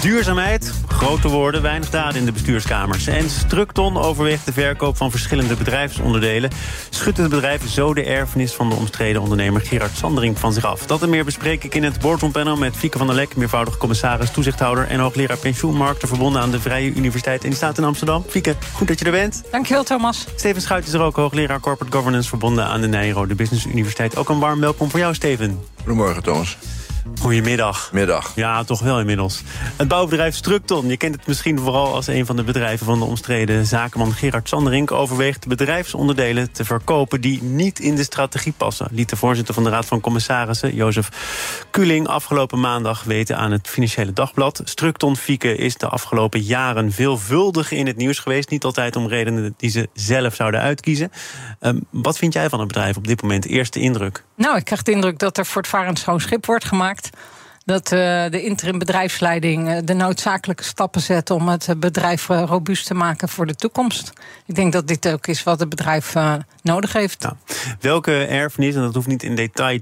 Duurzaamheid, grote woorden, weinig daden in de bestuurskamers. En Structon overweegt de verkoop van verschillende bedrijfsonderdelen. Schudt het bedrijf zo de erfenis van de omstreden ondernemer Gerard Sandering van zich af. Dat en meer bespreek ik in het boardroompanel met Fieke van der Lek... meervoudig commissaris, toezichthouder en hoogleraar pensioenmarkten... verbonden aan de Vrije Universiteit en die staat in Amsterdam. Fieke, goed dat je er bent. Dankjewel, Thomas. Steven Schuit is er ook, hoogleraar Corporate Governance... verbonden aan de Nijrode Business Universiteit. Ook een warm welkom voor jou, Steven. Goedemorgen, Thomas. Goedemiddag. Middag. Ja, toch wel inmiddels. Het bouwbedrijf Structon, je kent het misschien vooral als een van de bedrijven van de omstreden zakenman Gerard Sanderink, overweegt bedrijfsonderdelen te verkopen die niet in de strategie passen. Liet de voorzitter van de Raad van Commissarissen, Jozef Kuling, afgelopen maandag weten aan het Financiële Dagblad. Structon Fieke is de afgelopen jaren veelvuldig in het nieuws geweest. Niet altijd om redenen die ze zelf zouden uitkiezen. Um, wat vind jij van het bedrijf op dit moment? Eerste indruk? Nou, ik krijg de indruk dat er voortvarend schoon schip wordt gemaakt. Dat uh, de interim bedrijfsleiding uh, de noodzakelijke stappen zet om het bedrijf uh, robuust te maken voor de toekomst. Ik denk dat dit ook is wat het bedrijf nodig heeft. Ja. Welke erfenis, en dat hoeft niet in detail,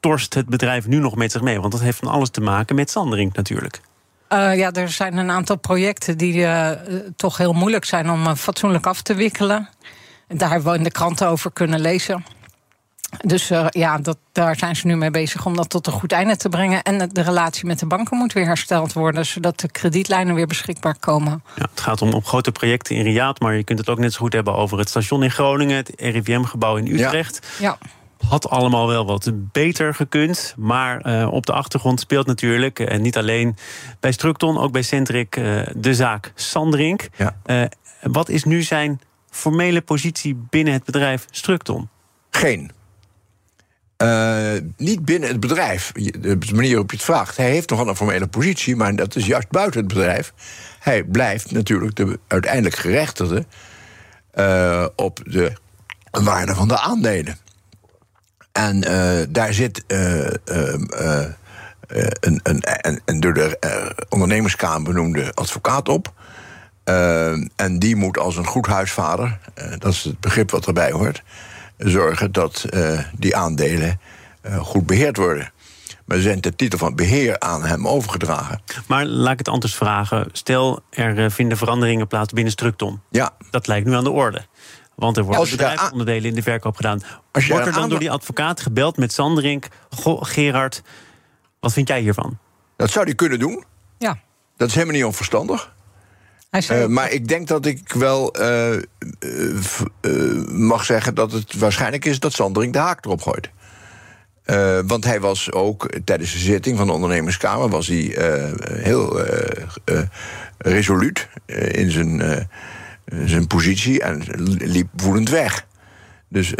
torst het bedrijf nu nog met zich mee? Want dat heeft van alles te maken met Sandering natuurlijk. ja, er zijn een aantal projecten die toch heel moeilijk zijn om fatsoenlijk af te wikkelen. Daar hebben we in de kranten over kunnen lezen. Dus uh, ja, dat, daar zijn ze nu mee bezig om dat tot een goed einde te brengen. En de relatie met de banken moet weer hersteld worden, zodat de kredietlijnen weer beschikbaar komen. Ja, het gaat om, om grote projecten in Riyadh, maar je kunt het ook net zo goed hebben over het station in Groningen, het RIVM-gebouw in Utrecht. Ja. Had allemaal wel wat beter gekund. Maar uh, op de achtergrond speelt natuurlijk, en uh, niet alleen bij Structon, ook bij Centric, uh, de zaak Sandrink. Ja. wat is nu zijn formele positie binnen het bedrijf Structon? Geen. Uh, niet binnen het bedrijf, de manier waarop je het vraagt. Hij heeft nogal een formele positie, maar dat is juist buiten het bedrijf. Hij blijft natuurlijk de uiteindelijk gerechtigde uh, op de waarde van de aandelen. En uh, daar zit een, een, een, een, door de ondernemerskamer benoemde advocaat op. en die moet als een goed huisvader, dat is het begrip wat erbij hoort zorgen dat die aandelen goed beheerd worden. Maar ze zijn de titel van beheer aan hem overgedragen. Maar laat ik het anders vragen. Stel, er uh, vinden veranderingen plaats binnen Structon. Ja. Dat lijkt nu aan de orde. Want er worden bedrijfsonderdelen in de verkoop gedaan. Wordt er dan door die advocaat gebeld met Sanderink... Goh, Gerard, wat vind jij hiervan? Dat zou hij kunnen doen. Ja. Dat is helemaal niet onverstandig. Uh, maar ik denk dat ik wel uh, uh, mag zeggen dat het waarschijnlijk is dat Sandring de haak erop gooit. Want hij was ook tijdens de zitting van de ondernemerskamer was hij, heel resoluut in zijn, zijn positie en liep woedend weg. Dus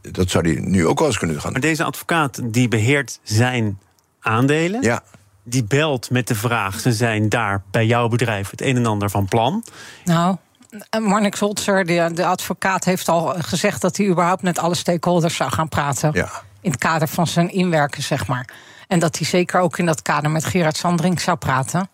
dat zou hij nu ook wel eens kunnen gaan. Maar deze advocaat die beheert zijn aandelen. Ja die belt met de vraag: ze zijn daar bij jouw bedrijf het een en ander van plan. Nou. Marnik Zoltzer, de, de advocaat, heeft al gezegd dat hij überhaupt met alle stakeholders zou gaan praten. Ja. In het kader van zijn inwerken, zeg maar. En dat hij zeker ook in dat kader met Gerard Sandring zou praten.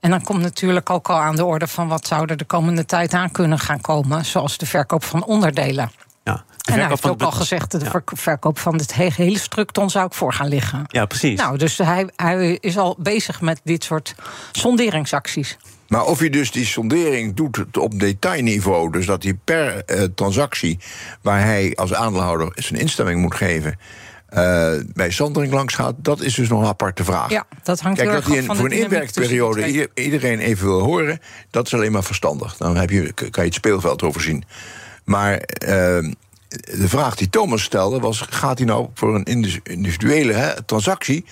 En dan komt natuurlijk ook al aan de orde van wat zou er de komende tijd aan kunnen gaan komen, zoals de verkoop van onderdelen. Ja, en hij heeft ook al gezegd, de ja. verkoop van dit hele structon zou ik voor gaan liggen. Ja, precies. Nou, dus hij, hij is al bezig met dit soort sonderingsacties. Maar of hij dus die sondering doet op detailniveau, dus dat hij per uh, transactie waar hij als aandeelhouder zijn instemming moet geven. Uh, bij Sandring langs gaat, dat is dus nog een aparte vraag. Ja, dat hangt Kijk, dat hij van voor een inwerkperiode iedereen even wil horen, dat is alleen maar verstandig. Dan heb je, kan je het speelveld overzien. Maar uh, de vraag die Thomas stelde was: gaat hij nou voor een individuele hè, transactie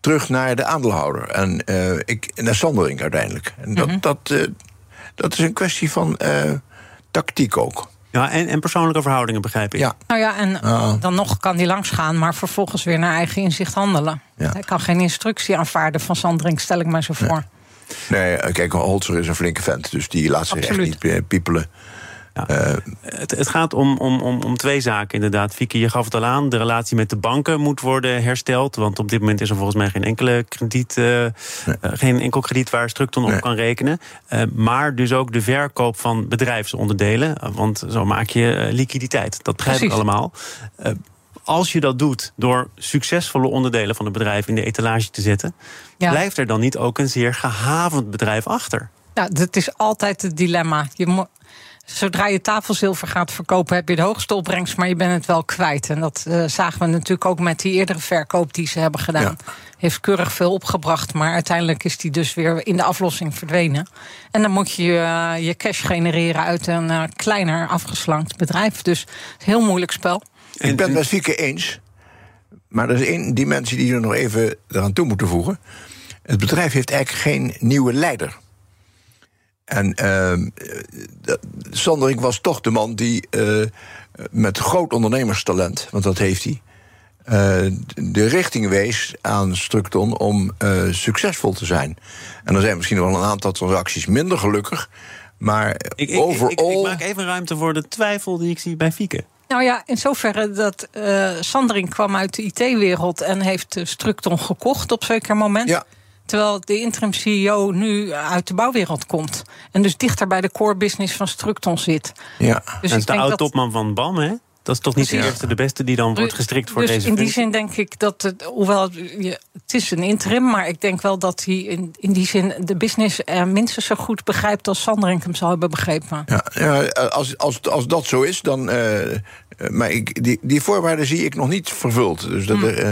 terug naar de aandeelhouder? En uh, ik, naar Sandering uiteindelijk. En dat, mm -hmm. dat, uh, dat is een kwestie van tactiek ook. Ja, en, en persoonlijke verhoudingen, begrijp ik. Ja. Nou ja, en uh. dan nog kan hij langsgaan, maar vervolgens weer naar eigen inzicht handelen. Ja. Hij kan geen instructie aanvaarden van Sandring, stel ik mij zo voor. Nee, nee kijk, Holzer is een flinke vent, dus die laat zich Absoluut. echt niet piepelen. Ja. het, het, gaat om, om, om, om twee zaken inderdaad. Fieke, je gaf het al aan. De relatie met de banken moet worden hersteld. Want op dit moment is er volgens mij geen, enkele krediet, uh, geen enkel krediet waar Structon op kan rekenen. Uh, maar dus ook de verkoop van bedrijfsonderdelen. Want zo maak je liquiditeit. Dat begrijp ik allemaal als je dat doet door succesvolle onderdelen van het bedrijf in de etalage te zetten, blijft er dan niet ook een zeer gehavend bedrijf achter? Ja, dat is altijd het dilemma. Je zodra je tafelzilver gaat verkopen, heb je de hoogste opbrengst, maar je bent het wel kwijt. En dat uh, zagen we natuurlijk ook met die eerdere verkoop die ze hebben gedaan. Heeft keurig veel opgebracht, maar uiteindelijk is die dus weer in de aflossing verdwenen. En dan moet je uh, je cash genereren uit een uh, kleiner afgeslankt bedrijf. Dus een heel moeilijk spel. Ik ben het met Fieke eens. Maar er is één dimensie die we nog even eraan toe moeten voegen. Het bedrijf heeft eigenlijk geen nieuwe leider. En uh, was toch de man die uh, met groot ondernemerstalent, want dat heeft hij, uh, de richting wees aan Structon om uh, succesvol te zijn. En er zijn misschien wel een aantal transacties minder gelukkig. Maar ik, overal... Ik, ik, ik, maak even ruimte voor de twijfel die ik zie bij Fieke. Nou ja, in zoverre dat uh, Sandring kwam uit de IT-wereld en heeft Structon gekocht op zeker moment. Ja. Terwijl de interim CEO nu uit de bouwwereld komt. En dus dichter bij de core business van Structon zit. Ja, dus en de oud-topman van BAM, hè? Dat is toch niet de eerste, de beste die dan wordt gestrikt voor dus deze in die zin denk ik dat het, hoewel het, is een interim, maar ik denk wel dat hij in, in die zin de business uh, minstens zo goed begrijpt als Sanderink hem zou hebben begrepen. Ja, ja als, als, als dat zo is, dan. Uh, maar ik, die, die voorwaarden zie ik nog niet vervuld. Dus dat, uh,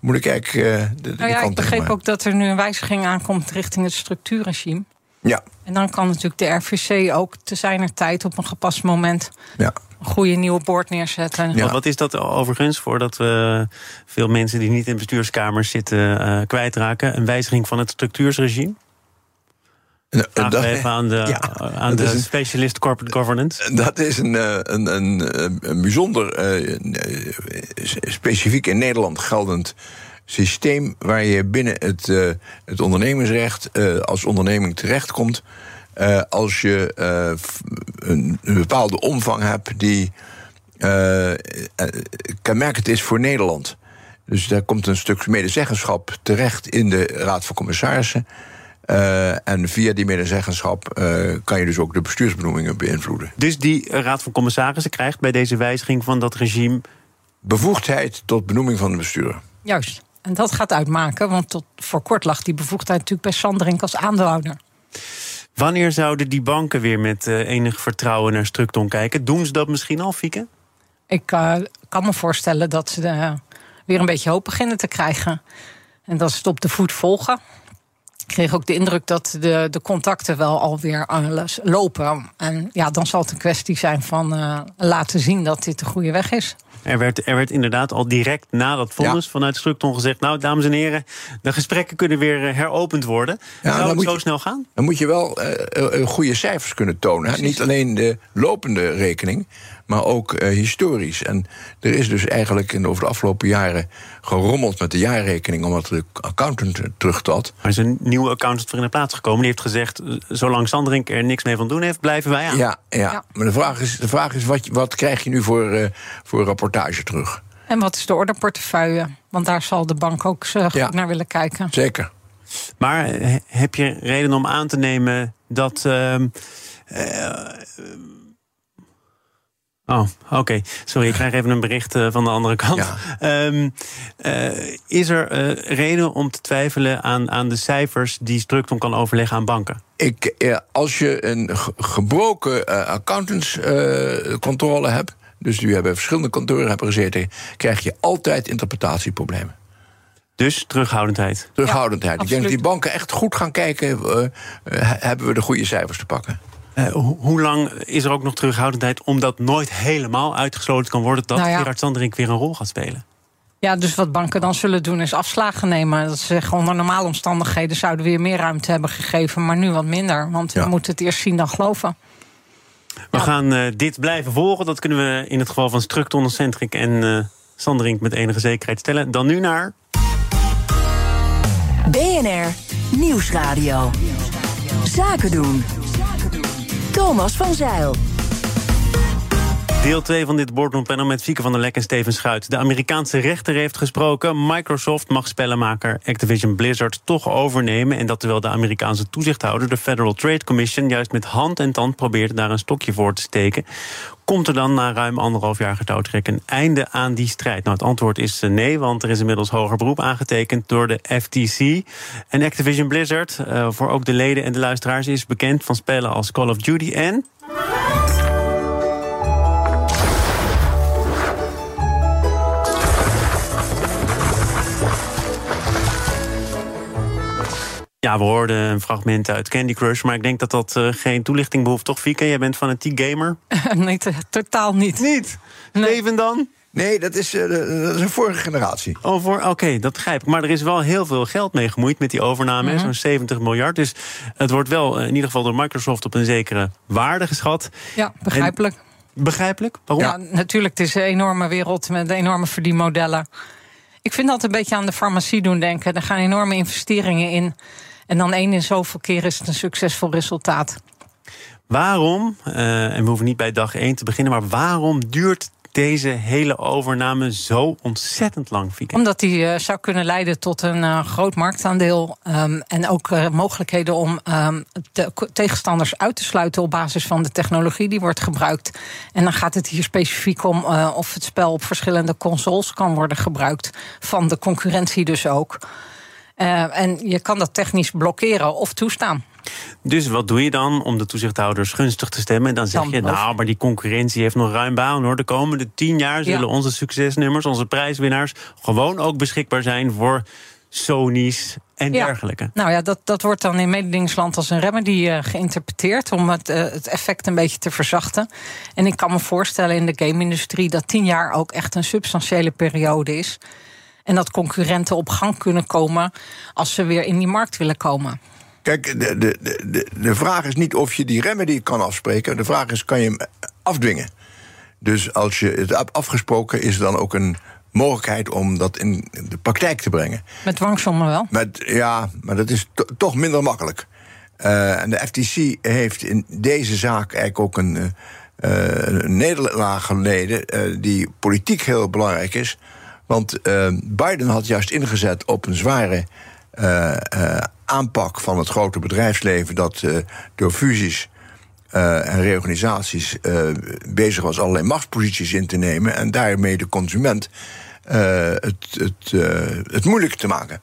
moet ik eigenlijk. Uh, de, nou ja, ik begreep ook dat er nu een wijziging aankomt richting het structuurregime. Ja. En dan kan natuurlijk de RVC ook te zijner tijd op een gepast moment ja een goede nieuwe boord neerzetten. Ja. Wat is dat overigens, voordat we veel mensen die niet in bestuurskamers zitten uh, kwijtraken? Een wijziging van het structuursregime? Vraag dat, even aan de, aan de een, specialist corporate governance. Dat is een, eh, een, een, een bijzonder uh, specifiek in Nederland geldend systeem waar je binnen het, uh, het ondernemingsrecht als onderneming terechtkomt als je een, een, bepaalde omvang hebt die kenmerkend is voor Nederland. Dus daar komt een stuk medezeggenschap terecht in de Raad van Commissarissen. En via die medezeggenschap kan je dus ook de bestuursbenoemingen beïnvloeden. Dus die Raad van Commissarissen krijgt bij deze wijziging van dat regime. bevoegdheid tot benoeming van de bestuurder. Juist. En dat gaat uitmaken, want tot voor kort lag die bevoegdheid natuurlijk bij Sanderink als aandeelhouder. Wanneer zouden die banken weer met uh, enig vertrouwen naar Structon kijken? Doen ze dat misschien al, Fieke? Ik uh, kan me voorstellen dat ze uh, weer een beetje hoop beginnen te krijgen. En dat ze het op de voet volgen. Ik kreeg ook de indruk dat de, de contacten wel alweer lopen. En ja, dan zal het een kwestie zijn van laten zien dat dit de goede weg is. Er werd, er werd inderdaad al direct na dat vonnis vanuit Structon gezegd... nou, dames en heren, de gesprekken kunnen weer eh, heropend worden. Ja, Zou het zo je, snel gaan? Dan moet je wel uh, goede cijfers kunnen tonen. Niet alleen de lopende rekening, maar ook uh, historisch. En er is dus eigenlijk in over de afgelopen jaren gerommeld met de jaarrekening, omdat de accountant terugtrad. Er is een nieuwe accountant voor in de plaats gekomen. Die heeft gezegd: zolang Sanderink er niks mee van doen heeft, blijven wij aan. Ja, ja. ja. maar de vraag is, de vraag is wat, wat krijg je nu voor, uh, voor rapportage terug? En wat is de orderportefeuille? Want daar zal de bank ook goed ja. naar willen kijken. Zeker. Maar heb je reden om aan te nemen dat. Uh, Oh, oké. Sorry, ik krijg even een bericht uh, van de andere kant. Ja. Um, uh, is er uh, reden om te twijfelen aan, aan de cijfers die Structon kan overleggen aan banken? Ik, als je een gebroken accountantscontrole hebt, dus die hebben verschillende kantoren hebben gezeten, krijg je altijd interpretatieproblemen. Dus terughoudendheid. Terughoudendheid. Ja, ik denk dat die banken echt goed gaan kijken: hebben we de goede cijfers te pakken? Uh, hoe lang is er ook nog terughoudendheid omdat nooit helemaal uitgesloten kan worden dat nou ja. Gerard Sanderink weer een rol gaat spelen? Ja, dus wat banken dan zullen doen is afslagen nemen. Dat ze zeggen onder normale omstandigheden zouden we weer meer ruimte hebben gegeven, maar nu wat minder. Want we moeten het eerst zien dan geloven. We gaan uh, dit blijven volgen. Dat kunnen we in het geval van Structon, Centric en uh, Sanderink met enige zekerheid stellen. Dan nu naar. BNR Nieuwsradio. Zaken doen. Thomas van Zeil. Deel 2 van dit boardroompanel met Fieke van der Lek en Steven Schuit. De Amerikaanse rechter heeft gesproken. Microsoft mag spellenmaker Activision Blizzard toch overnemen. En dat terwijl de Amerikaanse toezichthouder, de Federal Trade Commission... juist met hand en tand probeert daar een stokje voor te steken. Komt er dan na ruim anderhalf jaar getouwtrek een einde aan die strijd? Nou, het antwoord is eh, nee, want er is inmiddels hoger beroep aangetekend door de FTC. En Activision Blizzard, uh, voor ook de leden en de luisteraars, is bekend van spellen als Call of Duty en. Ja, we hoorden een fragment uit Candy Crush, maar ik denk dat dat uh, geen toelichting behoeft, toch, Fieke? Jij bent fanatiek gamer? nee, totaal niet. Niet? Nee. Steven dan? Nee, dat is, uh, dat is een vorige generatie. Oh, voor, oké, dat begrijp ik. Maar er is wel heel veel geld mee gemoeid met die overname, mm -hmm. zo'n 70 miljard. Dus het wordt wel in ieder geval door Microsoft op een zekere waarde geschat. Ja, begrijpelijk. En, begrijpelijk? Waarom? Ja, natuurlijk. Het is een enorme wereld met enorme verdienmodellen. Ik vind dat een beetje aan de farmacie doen denken. Er gaan enorme investeringen in. En dan één in zoveel keer is het een succesvol resultaat. Waarom, uh, en we hoeven niet bij dag één te beginnen, maar waarom duurt deze hele overname zo ontzettend lang, Fieke? Omdat die uh, zou kunnen leiden tot een uh, groot marktaandeel. Um, en ook uh, mogelijkheden om um, de tegenstanders uit te sluiten op basis van de technologie die wordt gebruikt. En dan gaat het hier specifiek om of het spel op verschillende consoles kan worden gebruikt. Van de concurrentie dus ook. Uh, en je kan dat technisch blokkeren of toestaan. Dus wat doe je dan om de toezichthouders gunstig te stemmen? Dan zeg je, nou, maar die concurrentie heeft nog ruim baan hoor. De komende tien jaar zullen ja. onze succesnummers, onze prijswinnaars, gewoon ook beschikbaar zijn voor Sony's en ja. dergelijke. Nou ja, dat, dat wordt dan in mededingingsland als een remedy uh, geïnterpreteerd om het, uh, het effect een beetje te verzachten. En ik kan me voorstellen in de game-industrie dat tien jaar ook echt een substantiële periode is. En dat concurrenten op gang kunnen komen als ze weer in die markt willen komen. Kijk, de, de, de, de vraag is niet of je die remedy kan afspreken. De vraag is, kan je hem afdwingen? Dus als je het hebt afgesproken, is er dan ook een mogelijkheid om dat in de praktijk te brengen. Met dwangsommen wel? Met, ja, maar dat is to, toch minder makkelijk. Uh, en de FTC heeft in deze zaak eigenlijk ook een, uh, een nederlaag geleden... Uh, die politiek heel belangrijk is. Want Biden had juist ingezet op een zware aanpak van het grote bedrijfsleven... dat door fusies en reorganisaties bezig was allerlei machtsposities in te nemen en daarmee de consument het, het, het moeilijk te maken.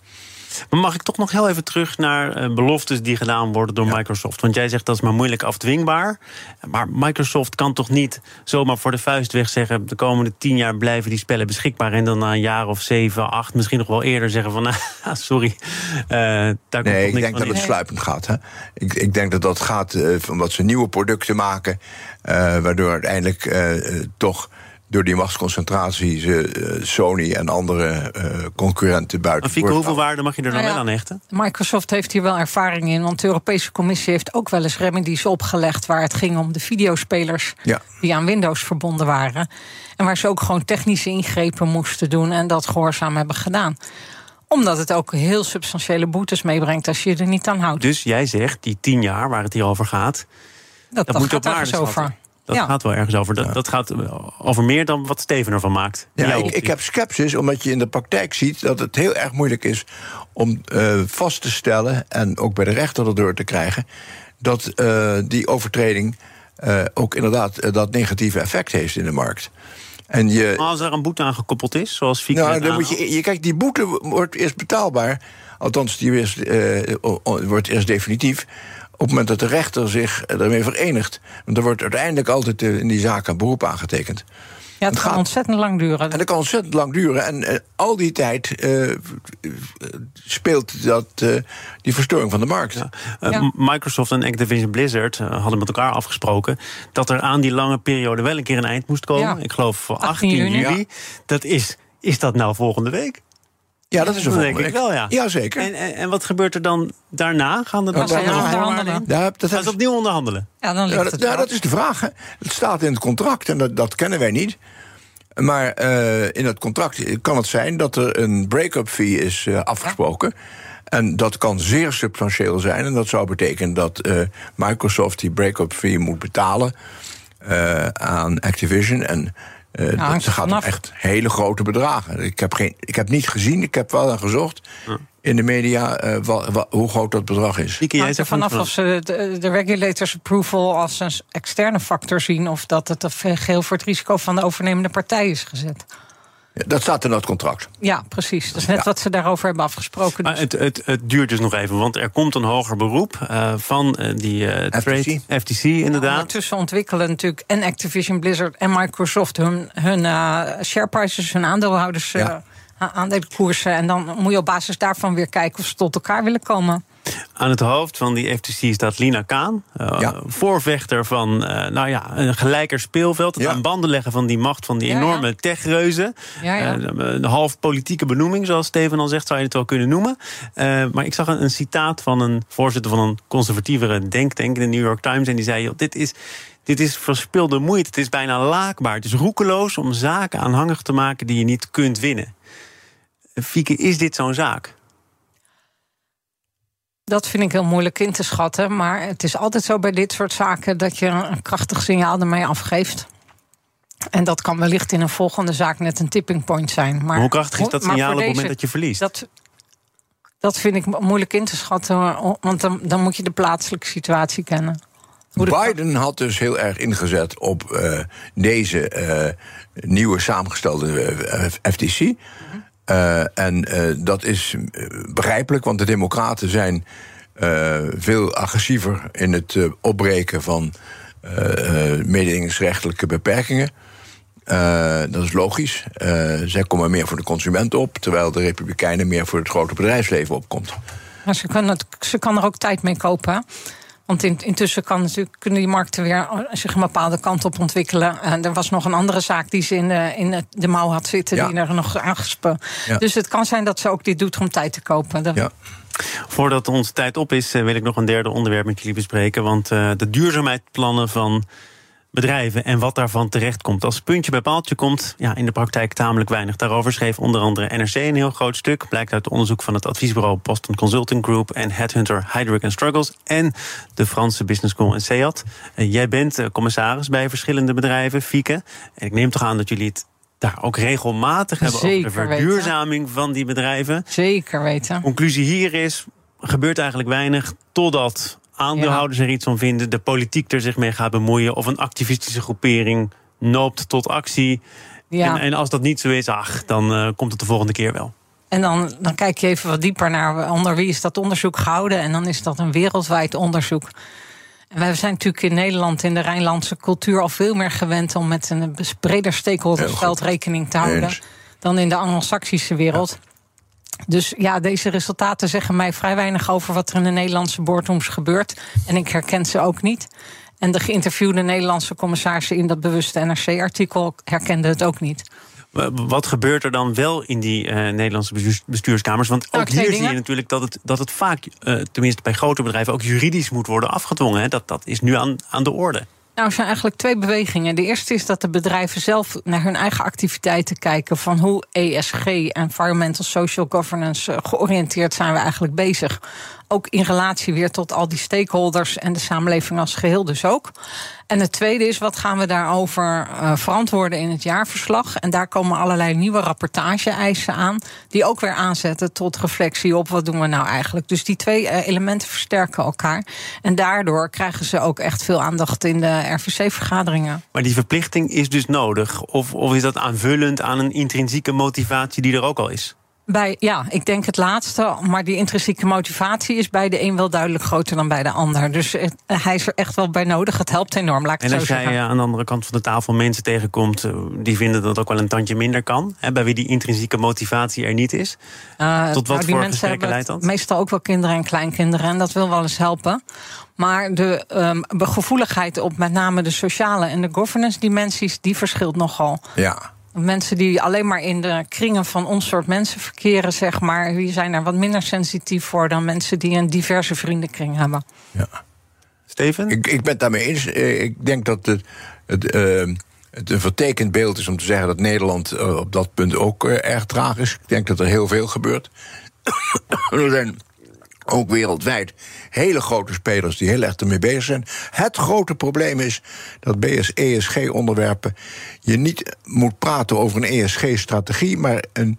Maar mag ik toch nog heel even terug naar uh, beloftes die gedaan worden door ja. Microsoft? Want jij zegt dat is maar moeilijk afdwingbaar. Maar Microsoft kan toch niet zomaar voor de vuist weg zeggen: de komende tien jaar blijven die spellen beschikbaar. En dan na een jaar of zeven, acht, misschien nog wel eerder zeggen: van nou, sorry. Uh, daar komt nee, ik denk dat het sluipend gaat. Hè? Ik, ik denk dat dat gaat uh, omdat ze nieuwe producten maken, waardoor uiteindelijk toch door die machtsconcentratie uh, Sony en andere uh, concurrenten buiten. Fieke, hoeveel waarde mag je er dan nou ja, wel aan hechten? Microsoft heeft hier wel ervaring in, want de Europese Commissie heeft ook wel eens remedies opgelegd waar het ging om de videospelers ja. die aan Windows verbonden waren. En waar ze ook gewoon technische ingrepen moesten doen en dat gehoorzaam hebben gedaan omdat het ook heel substantiële boetes meebrengt als je je er niet aan houdt. Dus jij zegt, die tien jaar waar het hier over gaat... dat, dat, dat moet op waarde over. Dat ja. gaat wel ergens over. Dat, dat, gaat over meer dan wat Steven ervan maakt. Ja, ik, ik, heb sceptisch, omdat je in de praktijk ziet dat het heel erg moeilijk is om uh, vast te stellen en ook bij de rechter erdoor te krijgen dat uh, die overtreding uh, ook inderdaad dat negatieve effect heeft in de markt. En je, maar als er een boete aan gekoppeld is, zoals Fieke nou, dan moet je, je Kijk, die boete wordt eerst betaalbaar. Althans, die eerst, wordt eerst definitief op het moment dat de rechter zich ermee verenigt. Want er wordt uiteindelijk altijd in die zaak een beroep aangetekend. Ja, het, het kan gaat, ontzettend lang duren. En dat kan ontzettend lang duren. En uh, al die tijd uh, speelt dat, uh, die verstoring van de markt. Ja. Ja. Microsoft en Activision Blizzard hadden met elkaar afgesproken... dat er aan die lange periode wel een keer een eind moest komen. Ik geloof voor 18, 18 juli. juli. Dat is, is dat nou volgende week? Ja, dat is een denk ik wel, ja. Jazeker. En, en, en, wat gebeurt er dan daarna? Gaan er dan nou, onderhandelen? Ja, dat Gaan ze opnieuw onderhandelen? Ja, dan ligt ja, het ja, dat is de vraag. Hè. Het staat in het contract en dat, dat kennen wij niet. Maar uh, in het contract kan het zijn dat er een break-up fee is uh, afgesproken. Ja. En dat kan zeer substantieel zijn. En dat zou betekenen dat uh, Microsoft die break-up fee moet betalen. eh, aan Activision. En uh, Nou, hangt dat er gaat om echt hele grote bedragen. Ik heb, geen, ik heb niet gezien, ik heb wel aan gezocht in de media eh, wa- wa- hoe groot dat bedrag is. Jij Hangt er vanaf of ze de, de regulators approval als een externe factor zien... of dat het geheel voor het risico van de overnemende partij is gezet. Dat staat in dat contract. Ja, precies. Dat is net Ja. wat ze daarover hebben afgesproken. Maar Dus het, het, het duurt dus nog even, want er komt een hoger beroep eh, van eh, die eh, trade FTC inderdaad. Ondertussen ontwikkelen natuurlijk en Activision Blizzard en Microsoft hun, hun eh, share prices, hun aandeelhouders. Ja. a- aandelenkoersen. En dan moet je op basis daarvan weer kijken of ze tot elkaar willen komen. Aan het hoofd van die FTC staat Lina Kaan. eh, Ja. Voorvechter van eh, nou ja, een gelijker speelveld. Het Ja. aan banden leggen van die macht van die Ja, ja. enorme techreuzen. Ja, ja. Eh, een half politieke benoeming, zoals Steven al zegt, zou je het wel kunnen noemen. Eh, maar ik zag een, een citaat van een voorzitter van een conservatievere denktank in de New York Times. En die zei: joh, dit is. Dit is verspilde moeite. Het is bijna laakbaar. Het is roekeloos om zaken aanhangig te maken die je niet kunt winnen. Fieke, is dit zo'n zaak? Dat vind ik heel moeilijk in te schatten. Maar het is altijd zo bij dit soort zaken dat je een krachtig signaal ermee afgeeft. En dat kan wellicht in een volgende zaak net een tipping point zijn. Maar, Maar hoe krachtig is dat signaal op het moment dat je verliest? Dat, dat vind ik mo- moeilijk in te schatten. Want dan, dan moet je de plaatselijke situatie kennen. Hoe de- Biden had dus heel erg ingezet op eh, deze eh, nieuwe samengestelde eh, FTC. En eh, dat is eh, begrijpelijk, want de Democraten zijn eh, veel agressiever in het eh, opbreken van eh, eh, mededingingsrechtelijke beperkingen. Eh, dat is logisch. Eh, zij komen meer voor de consument op, terwijl de Republikeinen meer voor het grote bedrijfsleven opkomt. Maar ze, kunnen het, ze kan er ook tijd mee kopen. Want in, intussen kan natuurlijk, kunnen die markten weer eh, zich een bepaalde kant op ontwikkelen. En er was nog een andere zaak die ze in de, in de- mouw had zitten, Ja. die er nog aangespe. Ja. Dus het kan zijn dat ze ook dit doet om tijd te kopen. Ja. Voordat onze tijd op is, eh, wil ik nog een derde onderwerp met jullie bespreken. Want eh, de duurzaamheidsplannen van bedrijven en wat daarvan terechtkomt. Als puntje bij paaltje komt, ja, in de praktijk tamelijk weinig. Daarover schreef onder andere NRC een heel groot stuk. Blijkt uit onderzoek van het adviesbureau Boston Consulting Group en Headhunter Heidrick Struggles en de Franse Business School en SEAT. Eh, jij bent eh, commissaris bij verschillende bedrijven, Fieke. En ik neem toch aan dat jullie het daar ook regelmatig hebben over de weten. verduurzaming van die bedrijven. Zeker weten. Conclusie hier is: gebeurt eigenlijk weinig totdat aandeelhouders er iets van vinden, de politiek er zich mee gaat bemoeien of een activistische groepering noopt tot actie. Ja. En, en als dat niet zo is, ach, dan eh, komt het de volgende keer wel. En dan, dan kijk je even wat dieper naar onder wie is dat onderzoek gehouden. En dan is dat een wereldwijd onderzoek. En wij zijn natuurlijk in Nederland in de Rijnlandse cultuur al veel meer gewend om met een breder stakeholdersveld rekening te houden dan in de Anglo-Saxische wereld. Dus ja, deze resultaten zeggen mij vrij weinig over wat er in de Nederlandse boardrooms gebeurt. En ik herken ze ook niet. En de geïnterviewde Nederlandse commissarissen in dat bewuste NRC-artikel herkenden het ook niet. Wat gebeurt er dan wel in die eh, Nederlandse bestuurs- bestuurskamers? Want Nou, ook hier zie je natuurlijk dat het, dat het vaak, eh, tenminste bij grote bedrijven, ook juridisch moet worden afgedwongen. Hè? Dat, dat is nu aan, aan de orde. Nou, er zijn eigenlijk twee bewegingen. De eerste is dat de bedrijven zelf naar hun eigen activiteiten kijken. Van hoe ESG, Environmental Social Governance, eh, georiënteerd zijn we eigenlijk bezig. Ook in relatie weer tot al die stakeholders en de samenleving als geheel dus ook. En het tweede is, wat gaan we daarover eh, verantwoorden in het jaarverslag? En daar komen allerlei nieuwe rapportage-eisen aan... die ook weer aanzetten tot reflectie op wat doen we nou eigenlijk. Dus die twee eh, elementen versterken elkaar. En daardoor krijgen ze ook echt veel aandacht in de RVC-vergaderingen. Maar die verplichting is dus nodig. Of, of is dat aanvullend aan een intrinsieke motivatie die er ook al is? Bij, ja, ik denk het laatste. Maar die intrinsieke motivatie is bij de een wel duidelijk groter dan bij de ander. Dus eh, hij is er echt wel bij nodig. Het helpt enorm, laat ik het En zo als jij zeggen. eh, aan de andere kant van de tafel mensen tegenkomt eh, die vinden dat het ook wel een tandje minder kan, hè, bij wie die intrinsieke motivatie er niet is. Uh, Tot wat nou, die voor mensen gesprekken leidt dat? Meestal ook wel kinderen en kleinkinderen. En dat wil wel eens helpen. Maar de um, gevoeligheid op met name de sociale en de governance dimensies, die verschilt nogal. Ja. Mensen die alleen maar in de kringen van ons soort mensen verkeren, zeg maar, die zijn er wat minder sensitief voor dan mensen die een diverse vriendenkring hebben. ja. Steven? Ik, ik ben het daarmee eens. Eh, Ik denk dat het, het, eh, het een vertekend beeld is om te zeggen dat Nederland eh, op dat punt ook eh, erg traag is. Ik denk dat er heel veel gebeurt. er zijn ook wereldwijd hele grote spelers die heel erg ermee bezig zijn. Het grote probleem is dat BS, ESG-onderwerpen je niet moet praten over een ESG-strategie, maar een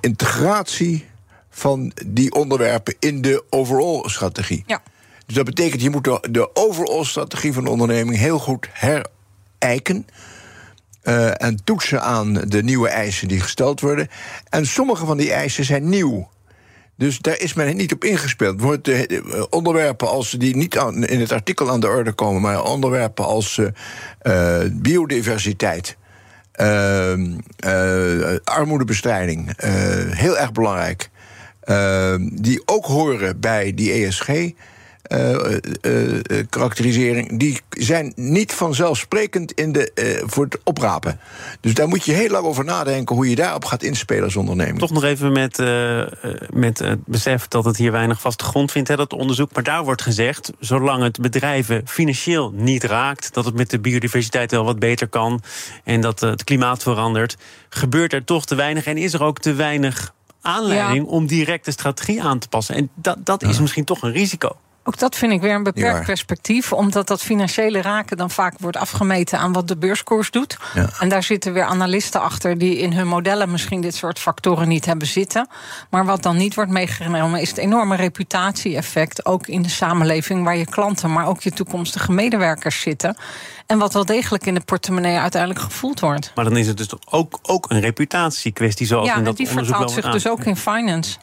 integratie van die onderwerpen in de overall-strategie. Ja. Dus dat betekent, je moet de, de overall-strategie van de onderneming heel goed herijken. Uh, en toetsen aan de nieuwe eisen die gesteld worden. En sommige van die eisen zijn nieuw. Dus daar is men niet op ingespeeld. Wordt de, onderwerpen als die niet in het artikel aan de orde komen, maar onderwerpen als uh, biodiversiteit, uh, armoedebestrijding, heel erg belangrijk. die ook horen bij die ESG. Uh, uh, karakterisering, die zijn niet vanzelfsprekend in de, voor het oprapen. Dus daar moet je heel lang over nadenken hoe je daarop gaat inspelen als ondernemer. Toch nog even met, met het besef dat het hier weinig vaste grond vindt, hè, dat onderzoek. Maar daar wordt gezegd, zolang het bedrijven financieel niet raakt, dat het met de biodiversiteit wel wat beter kan en dat het klimaat verandert, gebeurt er toch te weinig en is er ook te weinig aanleiding om direct de strategie aan te passen. En dat, dat is misschien toch een risico. Ook dat vind ik weer een beperkt perspectief, omdat dat financiële raken dan vaak wordt afgemeten aan wat de beurskoers doet. Ja. En daar zitten weer analisten achter die in hun modellen misschien dit soort factoren niet hebben zitten. Maar wat dan niet wordt meegenomen is het enorme reputatie-effect, ook in de samenleving waar je klanten, maar ook je toekomstige medewerkers zitten. En wat wel degelijk in de portemonnee uiteindelijk gevoeld wordt. Maar dan is het dus ook, ook een reputatiekwestie, zoals ja, in dat die onderzoek vertaalt zich dus ook in finance.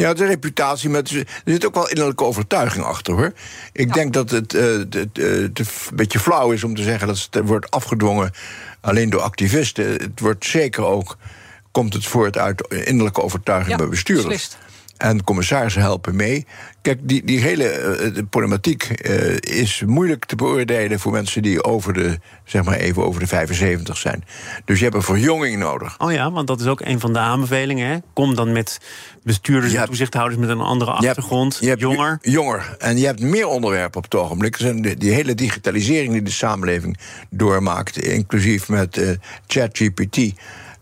Ja, de reputatie, maar er zit ook wel innerlijke overtuiging achter hoor. Ik denk dat het, uh, het, het, een beetje flauw is om te zeggen dat het wordt afgedwongen alleen door activisten. Het wordt zeker ook, komt het voort uit innerlijke overtuiging ja, bij bestuurders. Beslist. En commissarissen helpen mee. Kijk, die, die hele uh, problematiek uh, is moeilijk te beoordelen voor mensen die over de, zeg maar even over de 75 zijn. Dus je hebt een verjonging nodig. Oh ja, want dat is ook een van de aanbevelingen. Hè? Kom dan met bestuurders en toezichthouders met een andere achtergrond. Je hebt, je hebt jonger. Jonger. En je hebt meer onderwerpen op het ogenblik. Die, die hele digitalisering die de samenleving doormaakt, inclusief met uh, ChatGPT.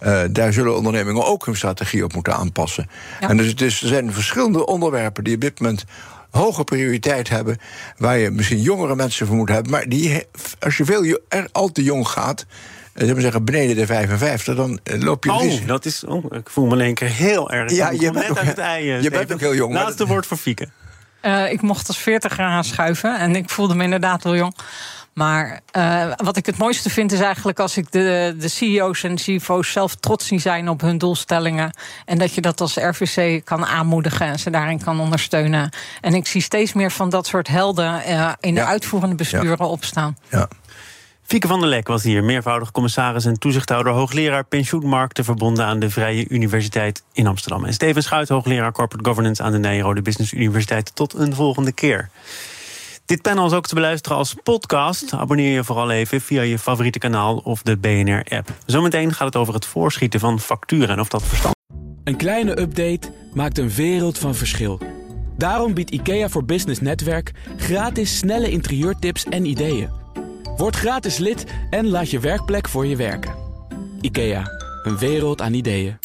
Uh, daar zullen ondernemingen ook hun strategie op moeten aanpassen. Ja. En dus, dus er zijn verschillende onderwerpen die op dit moment hoge prioriteit hebben, waar je misschien jongere mensen voor moet hebben, maar die, als je veel er al te jong gaat, zullen we zeggen, beneden de 55, dan loop je oh, risico. dat is, oh, ik voel me in één keer heel erg. Ja, je bent, net ook, uit het ei, je bent ook heel jong. Laatste woord voor Fieke. Uh, ik mocht als 40 aanschuiven en ik voelde me inderdaad wel jong. Maar uh, wat ik het mooiste vind is eigenlijk als ik de, de CEO's en CFO's zelf trots zie zijn op hun doelstellingen. En dat je dat als RVC kan aanmoedigen en ze daarin kan ondersteunen. En ik zie steeds meer van dat soort helden uh, in de uitvoerende besturen Ja. opstaan. Ja. Fieke van der Lek was hier, meervoudig commissaris en toezichthouder, hoogleraar pensioenmarkten, verbonden aan de Vrije Universiteit in Amsterdam. En Steven Schuit, hoogleraar corporate governance aan de Nijrode Business Universiteit. Tot een volgende keer. Dit panel is ook te beluisteren als podcast. Abonneer je vooral even via je favoriete kanaal of de BNR-app. Zometeen gaat het over het voorschieten van facturen en of dat verstandig Een kleine update maakt een wereld van verschil. Daarom biedt IKEA voor Business Netwerk gratis snelle interieurtips en ideeën. Word gratis lid en laat je werkplek voor je werken. IKEA, een wereld aan ideeën.